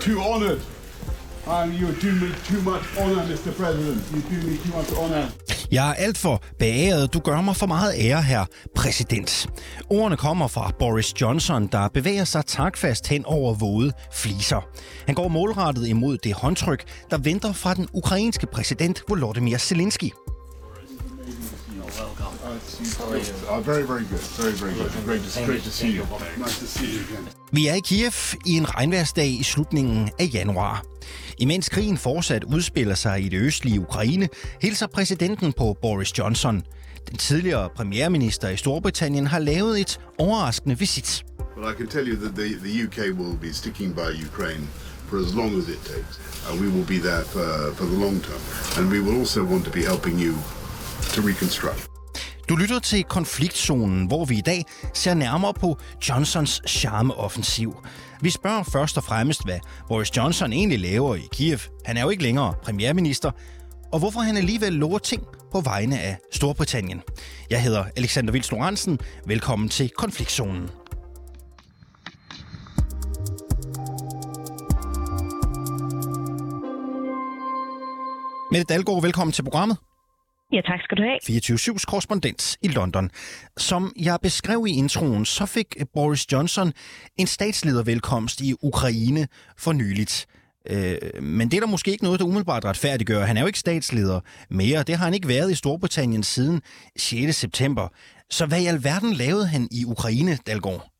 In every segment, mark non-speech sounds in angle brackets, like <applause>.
too honored. And you do me too much honor, Mr. President. You do me too much honor. Jeg er alt for beæret. Du gør mig for meget ære her, præsident. Ordene kommer fra Boris Johnson, der bevæger sig takfast hen over våde fliser. Han går målrettet imod det håndtryk, der venter fra den ukrainske præsident Volodymyr Zelensky. Vi er i Kiev i en regnværsdag i slutningen af januar. Imens krigen fortsat udspiller sig i det østlige Ukraine, hilser præsidenten på Boris Johnson. Den tidligere premierminister i Storbritannien har lavet et overraskende visit. Well, I can tell you that the, the UK will be sticking by Ukraine for as long as it takes. And we will be there for, for the long term. And we will also want to be helping you to reconstruct. Du lytter til konfliktzonen, hvor vi i dag ser nærmere på Johnsons charmeoffensiv. Vi spørger først og fremmest, hvad Boris Johnson egentlig laver i Kiev. Han er jo ikke længere premierminister. Og hvorfor han alligevel lover ting på vegne af Storbritannien. Jeg hedder Alexander Vils Lorentzen. Velkommen til konfliktzonen. Mette Dalgaard, velkommen til programmet. Ja, tak skal du have. 24-7's korrespondent i London. Som jeg beskrev i introen, så fik øh, Boris Johnson en statsledervelkomst i Ukraine for nyligt. Øh, men det er der måske ikke noget, der umiddelbart retfærdiggør. Han er jo ikke statsleder mere. Det har han ikke været i Storbritannien siden 6. september. Så hvad i alverden lavede han i Ukraine, Dalgaard?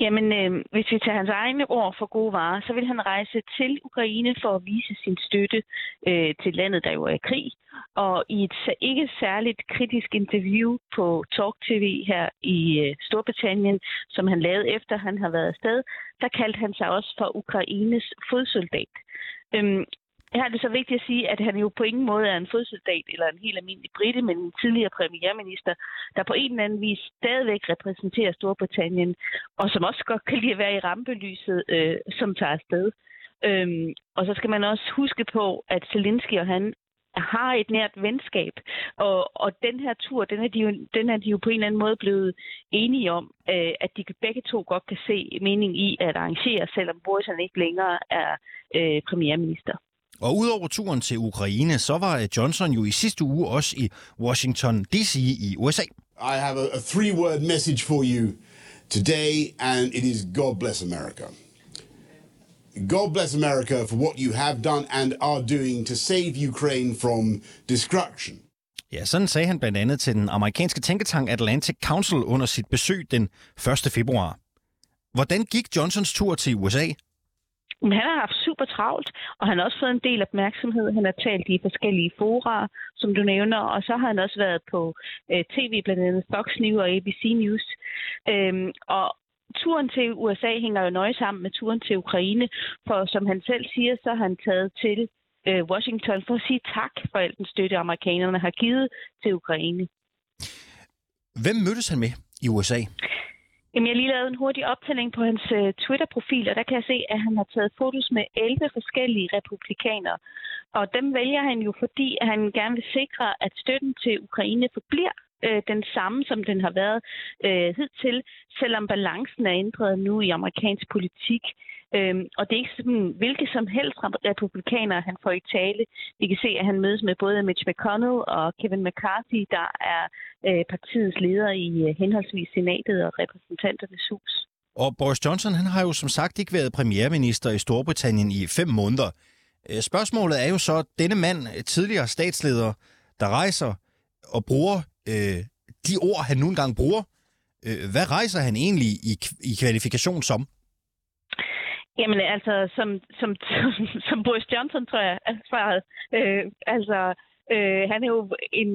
Jamen, øh, hvis vi tager hans egne ord for gode varer, så vil han rejse til Ukraine for at vise sin støtte øh, til landet, der jo er i krig. Og i et ikke særligt kritisk interview på Talk TV her i øh, Storbritannien, som han lavede efter han har været afsted, der kaldte han sig også for Ukraines fodsoldat. Øhm, her er det så vigtigt at sige, at han jo på ingen måde er en fodsoldat eller en helt almindelig brite, men en tidligere premierminister, der på en eller anden vis stadigvæk repræsenterer Storbritannien, og som også godt kan lide at være i rampelyset, øh, som tager afsted. Øhm, og så skal man også huske på, at Zelensky og han har et nært venskab, og, og den her tur, den er, de jo, den er de jo på en eller anden måde blevet enige om, øh, at de begge to godt kan se mening i at arrangere, selvom Boris han ikke længere er øh, premierminister. Og udover turen til Ukraine, så var Johnson jo i sidste uge også i Washington D.C. i USA. I have a, a three-word message for you today, and it is God bless America. God bless America for what you have done and are doing to save Ukraine from destruction. Ja, sådan sagde han blandt andet til den amerikanske tænketank Atlantic Council under sit besøg den 1. februar. Hvordan gik Johnsons tur til USA? Men han har haft super travlt, og han har også fået en del opmærksomhed. Han har talt i forskellige fora, som du nævner, og så har han også været på øh, tv, blandt andet Fox News og ABC News. Øhm, og turen til USA hænger jo nøje sammen med turen til Ukraine, for som han selv siger, så har han taget til øh, Washington for at sige tak for al den støtte, amerikanerne har givet til Ukraine. Hvem mødtes han med i USA? Jamen, jeg har lige lavet en hurtig optælling på hans uh, Twitter-profil, og der kan jeg se, at han har taget fotos med 11 forskellige republikanere. Og dem vælger han jo, fordi han gerne vil sikre, at støtten til Ukraine forbliver øh, den samme, som den har været øh, hidtil, selvom balancen er ændret nu i amerikansk politik. Øhm, og det er ikke sådan, hvilke som helst republikanere, han får i tale. Vi kan se, at han mødes med både Mitch McConnell og Kevin McCarthy, der er øh, partiets leder i øh, henholdsvis senatet og repræsentanternes hus. Og Boris Johnson, han har jo som sagt ikke været premierminister i Storbritannien i fem måneder. Øh, spørgsmålet er jo så, denne mand, tidligere statsleder, der rejser og bruger øh, de ord, han nu engang bruger, øh, hvad rejser han egentlig i, i kvalifikation som? Jamen altså, som, som, som, <laughs> som Boris Johnson, tror jeg, er svaret. Øh, altså, øh, han er jo en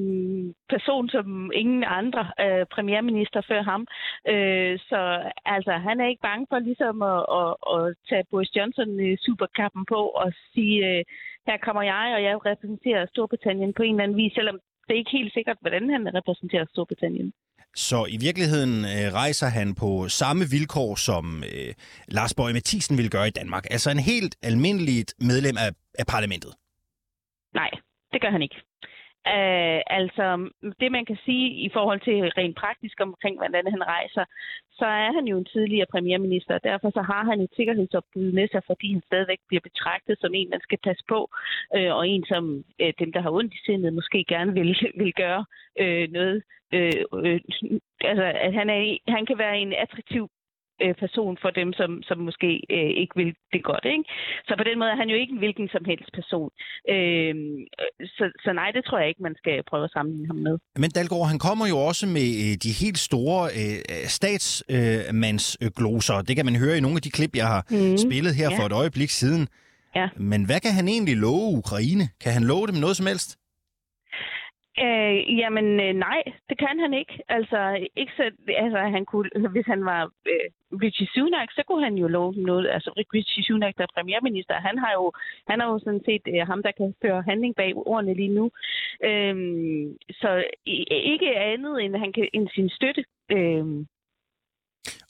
person, som ingen andre øh, premierminister før ham. Øh, så altså, han er ikke bange for ligesom at, at, at tage Boris Johnson superkappen på og sige, øh, her kommer jeg, og jeg repræsenterer Storbritannien på en eller anden vis, selvom det er ikke helt sikkert, hvordan han repræsenterer Storbritannien. Så i virkeligheden øh, rejser han på samme vilkår, som øh, Lars Bøge Mathisen ville gøre i Danmark. Altså en helt almindeligt medlem af, af parlamentet. Nej, det gør han ikke. Øh, altså, det man kan sige i forhold til rent praktisk omkring, hvordan han rejser, så er han jo en tidligere premierminister, og derfor så har han et sikkerhedsopbud med sig, fordi han stadigvæk bliver betragtet som en, man skal passe på, øh, og en, som øh, dem, der har ondt i sindet, måske gerne vil, <laughs> vil gøre øh, noget. Øh, øh, altså, at han, er, han kan være en attraktiv øh, person for dem, som, som måske øh, ikke vil det godt. Ikke? Så på den måde er han jo ikke en hvilken som helst person. Øh, så, så nej, det tror jeg ikke, man skal prøve at sammenligne ham med. Men Dalgaard, han kommer jo også med øh, de helt store øh, statsmandsgloser. Øh, det kan man høre i nogle af de klip, jeg har mm. spillet her ja. for et øjeblik siden. Ja. Men hvad kan han egentlig love Ukraine? Kan han love dem noget som helst? Øh, jamen øh, nej, det kan han ikke. Altså, ikke så, altså han kunne, altså, hvis han var øh, Richie Sunak, så kunne han jo love noget. Altså Richie Sunak, der er premierminister, han har jo, han er jo sådan set øh, ham, der kan føre handling bag ordene lige nu. Øh, så ikke andet end, han kan, end sin støtte. Øh,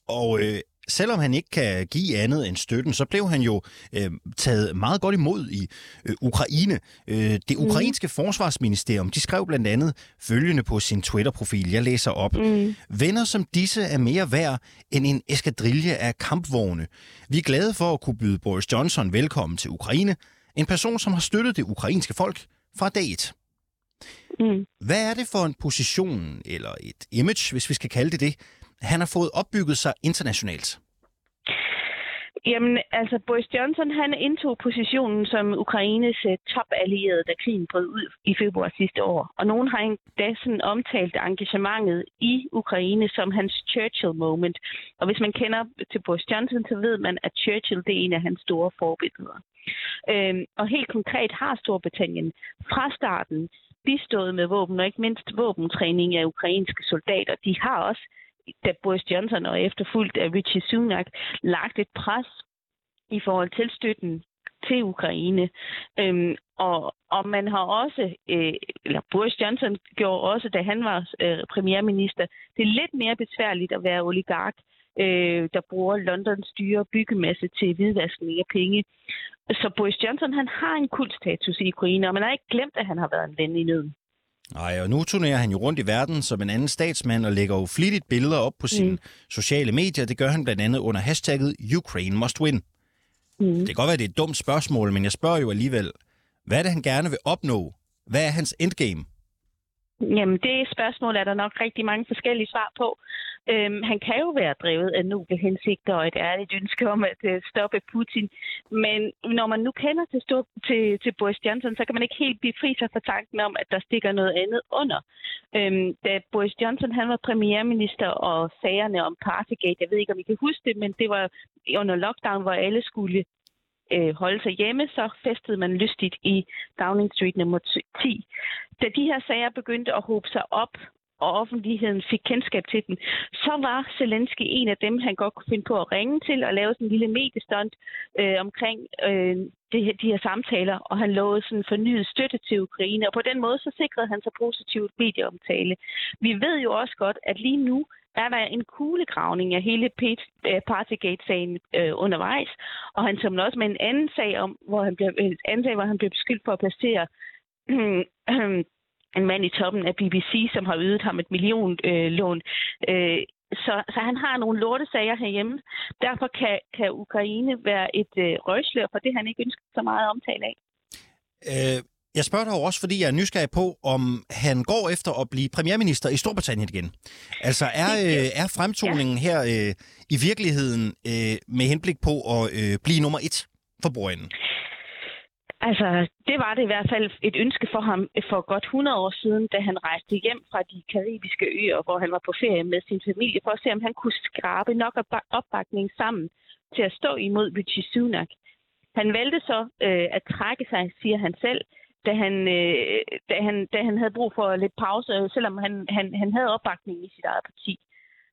og øh, selvom han ikke kan give andet end støtten, så blev han jo øh, taget meget godt imod i øh, Ukraine. Øh, det mm. ukrainske mm. forsvarsministerium, de skrev blandt andet følgende på sin Twitter-profil. Jeg læser op. Mm. Venner som disse er mere værd end en eskadrille af kampvogne. Vi er glade for at kunne byde Boris Johnson velkommen til Ukraine. En person, som har støttet det ukrainske folk fra dag et. Mm. Hvad er det for en position, eller et image, hvis vi skal kalde det det, han har fået opbygget sig internationalt? Jamen, altså Boris Johnson, han indtog positionen som Ukraines eh, topallierede, da krigen brød ud i februar sidste år. Og nogen har endda sådan omtalt engagementet i Ukraine som hans Churchill moment. Og hvis man kender til Boris Johnson, så ved man, at Churchill det er en af hans store forbilleder. Øhm, og helt konkret har Storbritannien fra starten bistået med våben, og ikke mindst våbentræning af ukrainske soldater. De har også da Boris Johnson og efterfulgt af Richie Sunak lagt et pres i forhold til støtten til Ukraine. Øhm, og, og man har også, øh, eller Boris Johnson gjorde også, da han var øh, premierminister, det er lidt mere besværligt at være oligark, øh, der bruger Londons dyre byggemasse til hvidvaskning af penge. Så Boris Johnson, han har en kultstatus i Ukraine, og man har ikke glemt, at han har været en ven i nøden. Nej, og nu turnerer han jo rundt i verden som en anden statsmand og lægger jo flittigt billeder op på sine mm. sociale medier. Det gør han blandt andet under hashtagget Ukraine must win. Mm. Det kan godt være, det er et dumt spørgsmål, men jeg spørger jo alligevel, hvad er det, han gerne vil opnå? Hvad er hans endgame? Jamen, det spørgsmål er der nok rigtig mange forskellige svar på. Øhm, han kan jo være drevet af noble hensigter og et ærligt ønske om at øh, stoppe Putin. Men når man nu kender til, stor, til, til Boris Johnson, så kan man ikke helt befri sig for tanken om, at der stikker noget andet under. Øhm, da Boris Johnson han var premierminister og sagerne om Partygate, jeg ved ikke, om I kan huske det, men det var under lockdown, hvor alle skulle øh, holde sig hjemme, så festede man lystigt i Downing Street nummer 10. Da de her sager begyndte at håbe sig op, og offentligheden fik kendskab til den, så var Zelensky en af dem, han godt kunne finde på at ringe til og lave sådan en lille mediestunt øh, omkring øh, det, de her samtaler, og han lovede sådan fornyet støtte til Ukraine, og på den måde så sikrede han sig positivt medieomtale. Vi ved jo også godt, at lige nu er der en kuglegravning af hele øh, Partygate-sagen øh, undervejs, og han tog også med en anden sag om, hvor han blev, en anden sag, hvor han blev beskyldt for at placere <clears throat> øh, en mand i toppen af BBC, som har ydet ham et millionlån. Øh, så, så han har nogle lortesager herhjemme. Derfor kan, kan Ukraine være et øh, røgslør for det, han ikke ønsker så meget omtale af. Øh, jeg spørger dig også, fordi jeg er nysgerrig på, om han går efter at blive premierminister i Storbritannien igen. Altså er, øh, er fremtoningen ja. her øh, i virkeligheden øh, med henblik på at øh, blive nummer et for bordenden? Altså, det var det i hvert fald et ønske for ham øh, for godt 100 år siden, da han rejste hjem fra de karibiske øer, hvor han var på ferie med sin familie, for at se, om han kunne skrabe nok opbakning sammen til at stå imod Richie Sunak. Han valgte så øh, at trække sig, siger han selv, da han, øh, da han, da han havde brug for lidt pause, selvom han, han, han havde opbakning i sit eget parti.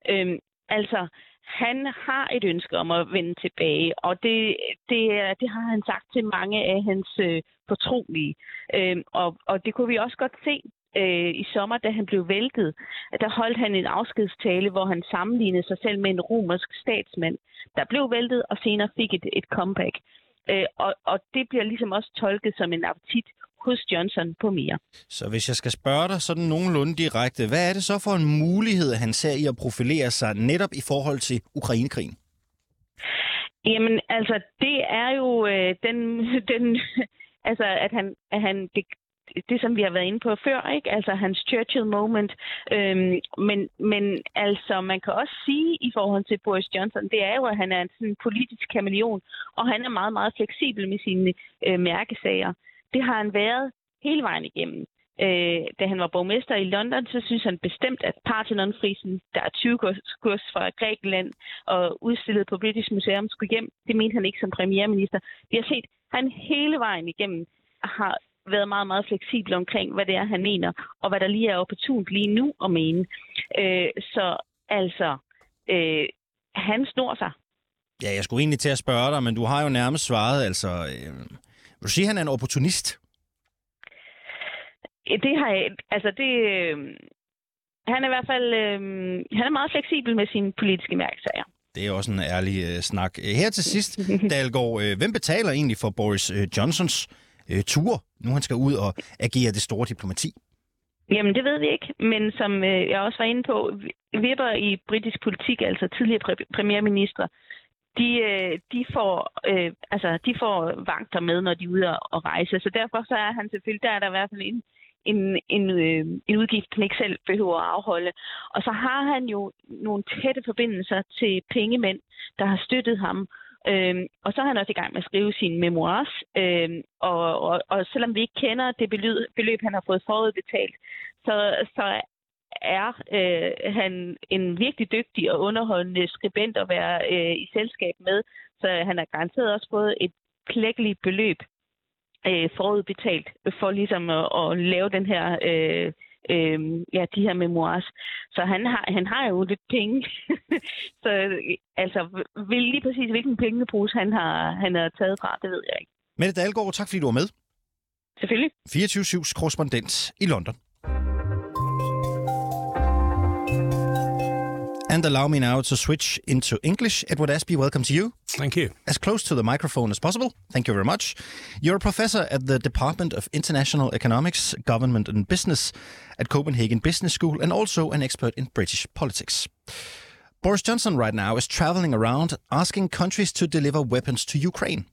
Øhm, altså, han har et ønske om at vende tilbage, og det, det, det har han sagt til mange af hans øh, fortrolige. Øh, og, og det kunne vi også godt se øh, i sommer, da han blev væltet. Der holdt han en afskedstale, hvor han sammenlignede sig selv med en romersk statsmand, der blev væltet og senere fik et, et comeback. Øh, og, og det bliver ligesom også tolket som en appetit hos Johnson på mere. Så hvis jeg skal spørge dig sådan nogenlunde direkte, hvad er det så for en mulighed, han ser i at profilere sig netop i forhold til Ukrainekrigen? Jamen, altså, det er jo øh, den, <laughs> den, altså, at han, at han det, det, som vi har været inde på før, ikke? Altså hans Churchill moment. Øhm, men, men altså, man kan også sige i forhold til Boris Johnson, det er jo, at han er en sådan politisk kameleon, og han er meget, meget fleksibel med sine øh, mærkesager. Det har han været hele vejen igennem. Øh, da han var borgmester i London, så synes han bestemt, at Parthenonfrisen, der er 20 kurs fra Grækenland og udstillet på British Museum, skulle hjem. Det mente han ikke som premierminister. Vi har set, at han hele vejen igennem har været meget, meget fleksibel omkring, hvad det er, han mener, og hvad der lige er opportunt lige nu at mene. Øh, så altså, øh, han snor sig. Ja, jeg skulle egentlig til at spørge dig, men du har jo nærmest svaret, altså... Øh, vil du sige, at han er en opportunist? Det har jeg... Altså, det... Øh, han er i hvert fald... Øh, han er meget fleksibel med sine politiske mærkesager. Det er også en ærlig øh, snak. Her til sidst, <laughs> Dalgaard, øh, hvem betaler egentlig for Boris øh, Johnsons øh, ture, nu han skal ud og agere det store diplomati? Jamen, det ved vi ikke, men som øh, jeg også var inde på, vipper i britisk politik, altså tidligere præ- premierminister, de, øh, de, får, øh, altså, de får vagter med, når de er ude og rejse. Så derfor så er han selvfølgelig, der er der i hvert fald en, en, en, øh, en udgift, han ikke selv behøver at afholde. Og så har han jo nogle tætte forbindelser til pengemænd, der har støttet ham, Øhm, og så er han også i gang med at skrive sine memoirs. Øhm, og, og, og selvom vi ikke kender det beløb, beløb han har fået forudbetalt, så, så er øh, han en virkelig dygtig og underholdende skribent at være øh, i selskab med. Så han har garanteret også fået et klækkeligt beløb øh, forudbetalt for ligesom at, at lave den her øh, øh, ja, de her memoirs. Så han har, han har jo lidt penge. <laughs> så altså, vil lige præcis hvilken pengepose han har, han har taget fra, det ved jeg ikke. Mette Dahlgaard, tak fordi du var med. Selvfølgelig. 24-7's korrespondent i London. And allow me now to switch into English. Edward Espy, welcome to you. Thank you. As close to the microphone as possible. Thank you very much. You're a professor at the Department of International Economics, Government and Business at Copenhagen Business School and also an expert in British politics. Boris Johnson right now is traveling around asking countries to deliver weapons to Ukraine.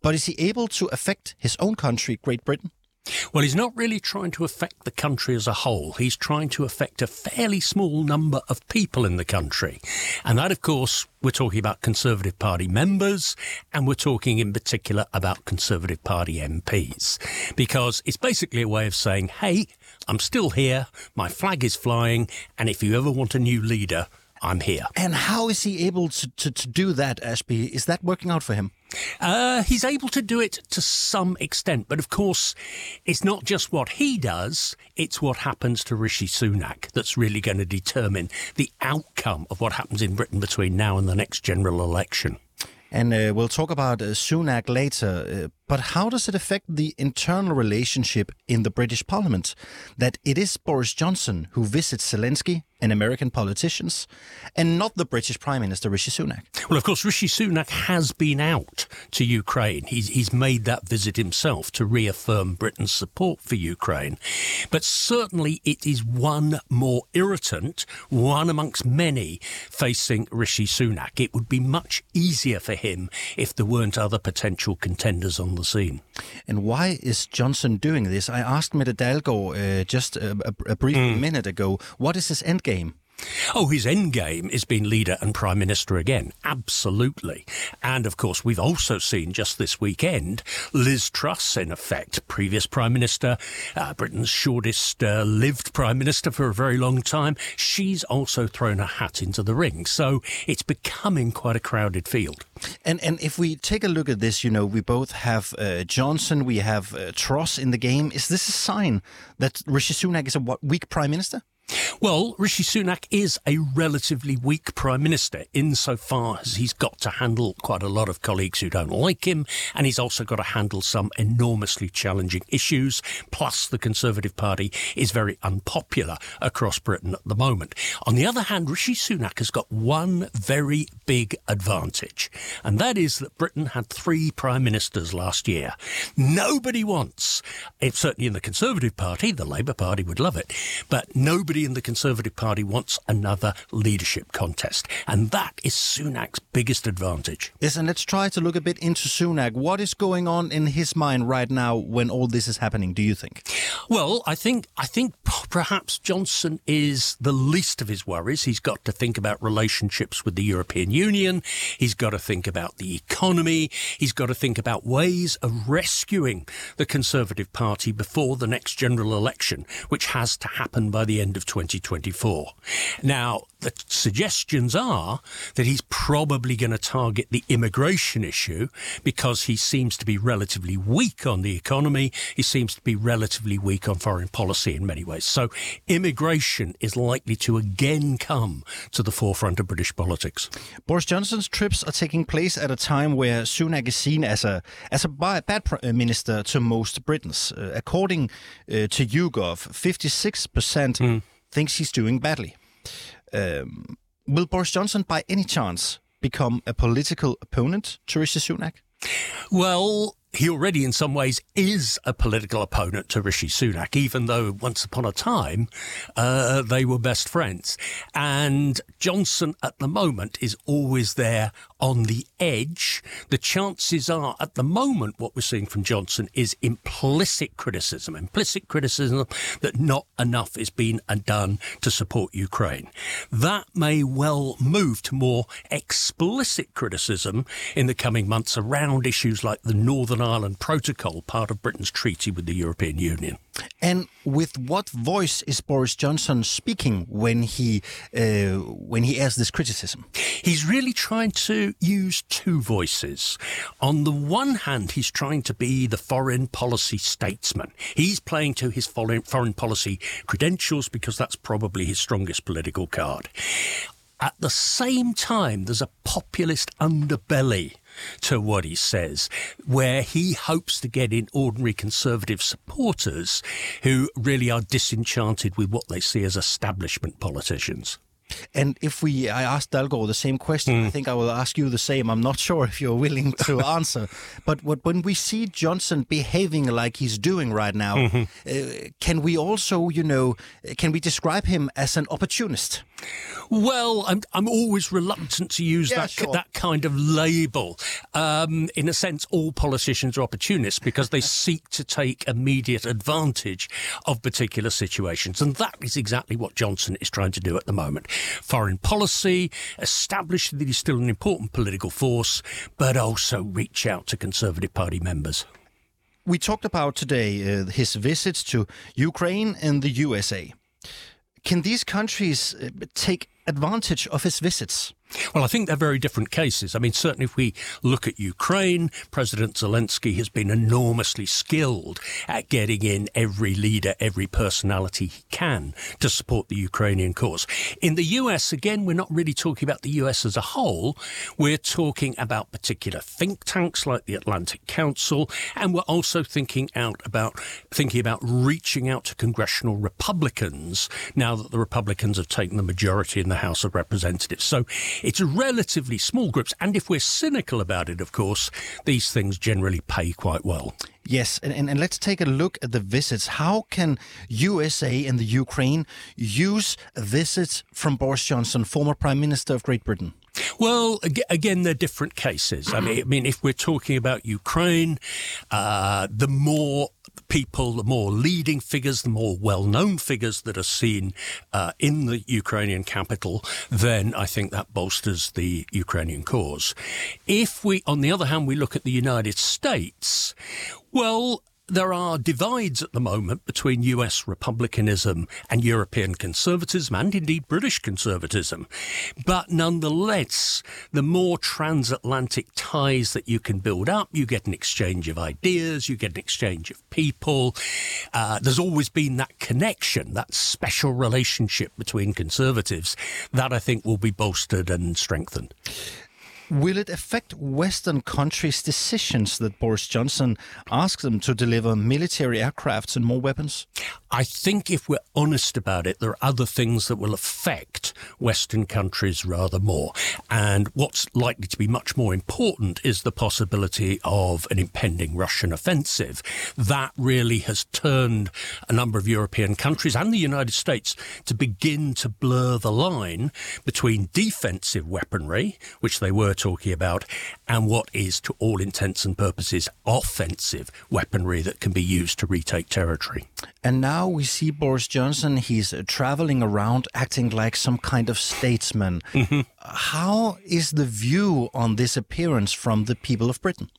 But is he able to affect his own country, Great Britain? Well, he's not really trying to affect the country as a whole. He's trying to affect a fairly small number of people in the country. And that, of course, we're talking about Conservative Party members, and we're talking in particular about Conservative Party MPs. Because it's basically a way of saying, hey, I'm still here, my flag is flying, and if you ever want a new leader, I'm here. And how is he able to, to, to do that, Ashby? Is that working out for him? Uh, he's able to do it to some extent, but of course, it's not just what he does, it's what happens to Rishi Sunak that's really going to determine the outcome of what happens in Britain between now and the next general election. And uh, we'll talk about uh, Sunak later. Uh, but how does it affect the internal relationship in the British Parliament that it is Boris Johnson who visits Zelensky and American politicians and not the British Prime Minister Rishi Sunak? Well, of course, Rishi Sunak has been out to Ukraine. He's, he's made that visit himself to reaffirm Britain's support for Ukraine. But certainly it is one more irritant, one amongst many facing Rishi Sunak. It would be much easier for him if there weren't other potential contenders on the scene. And why is Johnson doing this? I asked Mette Dalgaard uh, just a, a, a brief mm. minute ago. What is his end game? Oh, his end game is being leader and prime minister again. Absolutely. And of course, we've also seen just this weekend Liz Truss, in effect, previous prime minister, uh, Britain's shortest uh, lived prime minister for a very long time. She's also thrown her hat into the ring. So it's becoming quite a crowded field. And and if we take a look at this, you know, we both have uh, Johnson, we have uh, Truss in the game. Is this a sign that Rishi Sunak is a what, weak prime minister? Well, Rishi Sunak is a relatively weak prime minister insofar as he's got to handle quite a lot of colleagues who don't like him, and he's also got to handle some enormously challenging issues. Plus, the Conservative Party is very unpopular across Britain at the moment. On the other hand, Rishi Sunak has got one very big advantage, and that is that Britain had three prime ministers last year. Nobody wants, it's certainly in the Conservative Party, the Labour Party would love it, but nobody in the Conservative Party wants another leadership contest. And that is Sunak's biggest advantage. Yes, and let's try to look a bit into Sunak. What is going on in his mind right now when all this is happening, do you think? Well, I think I think perhaps Johnson is the least of his worries. He's got to think about relationships with the European Union. He's got to think about the economy. He's got to think about ways of rescuing the Conservative Party before the next general election, which has to happen by the end of 2024. Now, the suggestions are that he's probably going to target the immigration issue because he seems to be relatively weak on the economy. He seems to be relatively weak on foreign policy in many ways. So immigration is likely to again come to the forefront of British politics. Boris Johnson's trips are taking place at a time where Sunak is seen as a as a bad minister to most Britons. Uh, according uh, to YouGov, 56% mm. Thinks he's doing badly. Um, will Boris Johnson, by any chance, become a political opponent to Rishi Sunak? Well, he already, in some ways, is a political opponent to Rishi Sunak, even though once upon a time uh, they were best friends. And Johnson, at the moment, is always there on the edge. The chances are, at the moment, what we're seeing from Johnson is implicit criticism, implicit criticism that not enough is being done to support Ukraine. That may well move to more explicit criticism in the coming months around issues like the Northern Northern Ireland Protocol, part of Britain's treaty with the European Union. And with what voice is Boris Johnson speaking when he uh, when he airs this criticism? He's really trying to use two voices. On the one hand, he's trying to be the foreign policy statesman. He's playing to his foreign foreign policy credentials because that's probably his strongest political card. At the same time, there's a populist underbelly to what he says, where he hopes to get in ordinary conservative supporters who really are disenchanted with what they see as establishment politicians. And if we, I asked Dalgaard the same question, mm. I think I will ask you the same. I'm not sure if you're willing to <laughs> answer. But what, when we see Johnson behaving like he's doing right now, mm-hmm. uh, can we also, you know, can we describe him as an opportunist? Well, I'm I'm always reluctant to use yeah, that sure. that kind of label. Um, in a sense, all politicians are opportunists because they <laughs> seek to take immediate advantage of particular situations, and that is exactly what Johnson is trying to do at the moment. Foreign policy, establish that he's still an important political force, but also reach out to Conservative Party members. We talked about today uh, his visits to Ukraine and the USA. Can these countries uh, take advantage of his visits? Well, I think they're very different cases. I mean, certainly if we look at Ukraine, President Zelensky has been enormously skilled at getting in every leader, every personality he can to support the Ukrainian cause. In the US, again, we're not really talking about the US as a whole. We're talking about particular think tanks like the Atlantic Council, and we're also thinking out about thinking about reaching out to congressional Republicans now that the Republicans have taken the majority in the House of Representatives. So it's relatively small groups. And if we're cynical about it, of course, these things generally pay quite well. Yes, and, and, and, let's take a look at the visits. How can USA and the Ukraine use visits from Boris Johnson, former Prime Minister of Great Britain? Well, again, they're different cases. I mean, I mean, if we're talking about Ukraine, uh, the more people, the more leading figures, the more well known figures that are seen uh, in the Ukrainian capital, then I think that bolsters the Ukrainian cause. If we, on the other hand, we look at the United States, well, there are divides at the moment between US republicanism and European conservatism, and indeed British conservatism. But nonetheless, the more transatlantic ties that you can build up, you get an exchange of ideas, you get an exchange of people. Uh, there's always been that connection, that special relationship between conservatives that I think will be bolstered and strengthened. Will it affect Western countries' decisions that Boris Johnson asks them to deliver military aircrafts and more weapons? I think if we're honest about it, there are other things that will affect Western countries rather more. And what's likely to be much more important is the possibility of an impending Russian offensive. That really has turned a number of European countries and the United States to begin to blur the line between defensive weaponry, which they were talking about, and what is, to all intents and purposes, offensive weaponry that can be used to retake territory. And now we see Boris Johnson, he's uh, traveling around acting like some kind of statesman. Mm-hmm. How is the view on this appearance from the people of Britain?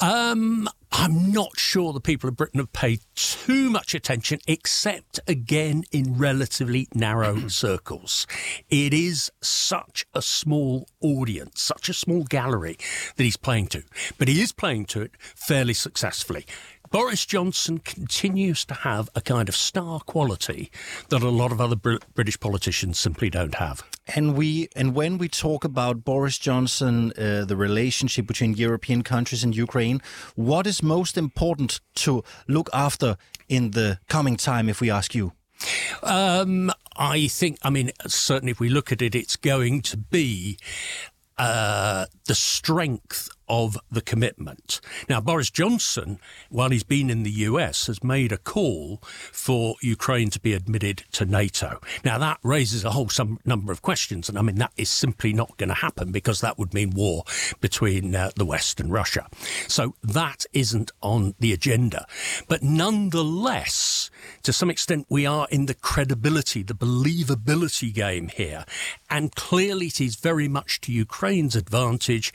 Um, I'm not sure the people of Britain have paid too much attention, except again in relatively narrow <clears throat> circles. It is such a small audience, such a small gallery that he's playing to, but he is playing to it fairly successfully. Boris Johnson continues to have a kind of star quality that a lot of other Br- British politicians simply don't have. And we and when we talk about Boris Johnson, uh, the relationship between European countries and Ukraine, what is most important to look after in the coming time? If we ask you. Um, I think, I mean, certainly if we look at it, it's going to be uh, the strength of the commitment. Now, Boris Johnson, while he's been in the US, has made a call for Ukraine to be admitted to NATO. Now, that raises a whole some number of questions, and I mean, that is simply not going to happen because that would mean war between uh, the West and Russia. So that isn't on the agenda. But nonetheless, to some extent, we are in the credibility, the believability game here. And clearly, it is very much to Ukraine's advantage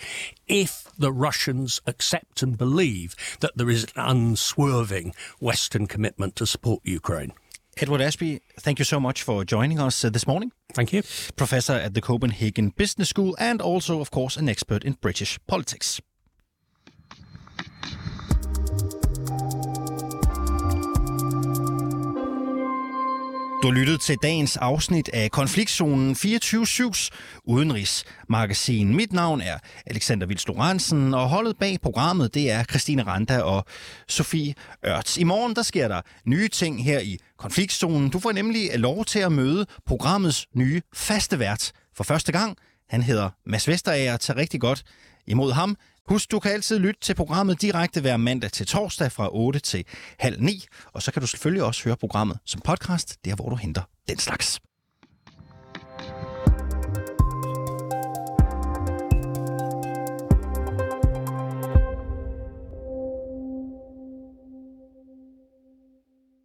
if the Russians accept and believe that there is an unswerving Western commitment to support Ukraine. Edward Ashby, thank you so much for joining us uh, this morning. Thank you. Professor at the Copenhagen Business School and also, of course, an expert in British politics. Du lyttede til dagens afsnit af Konfliktzonen 24-7's udenrigsmagasin. Mit navn er Alexander Vils Lorentzen, og holdet bag programmet det er Christine Randa og Sofie Ørts. I morgen der sker der nye ting her i Konfliktzonen. Du får nemlig lov til at møde programmets nye faste vært for første gang. Han hedder Mads Vesterager. Tag rigtig godt imod ham. Husk, du kan altid lytte til programmet direkte hver mandag til torsdag fra 8 til halv 9. Og så kan du selvfølgelig også høre programmet som podcast, der hvor du henter den slags.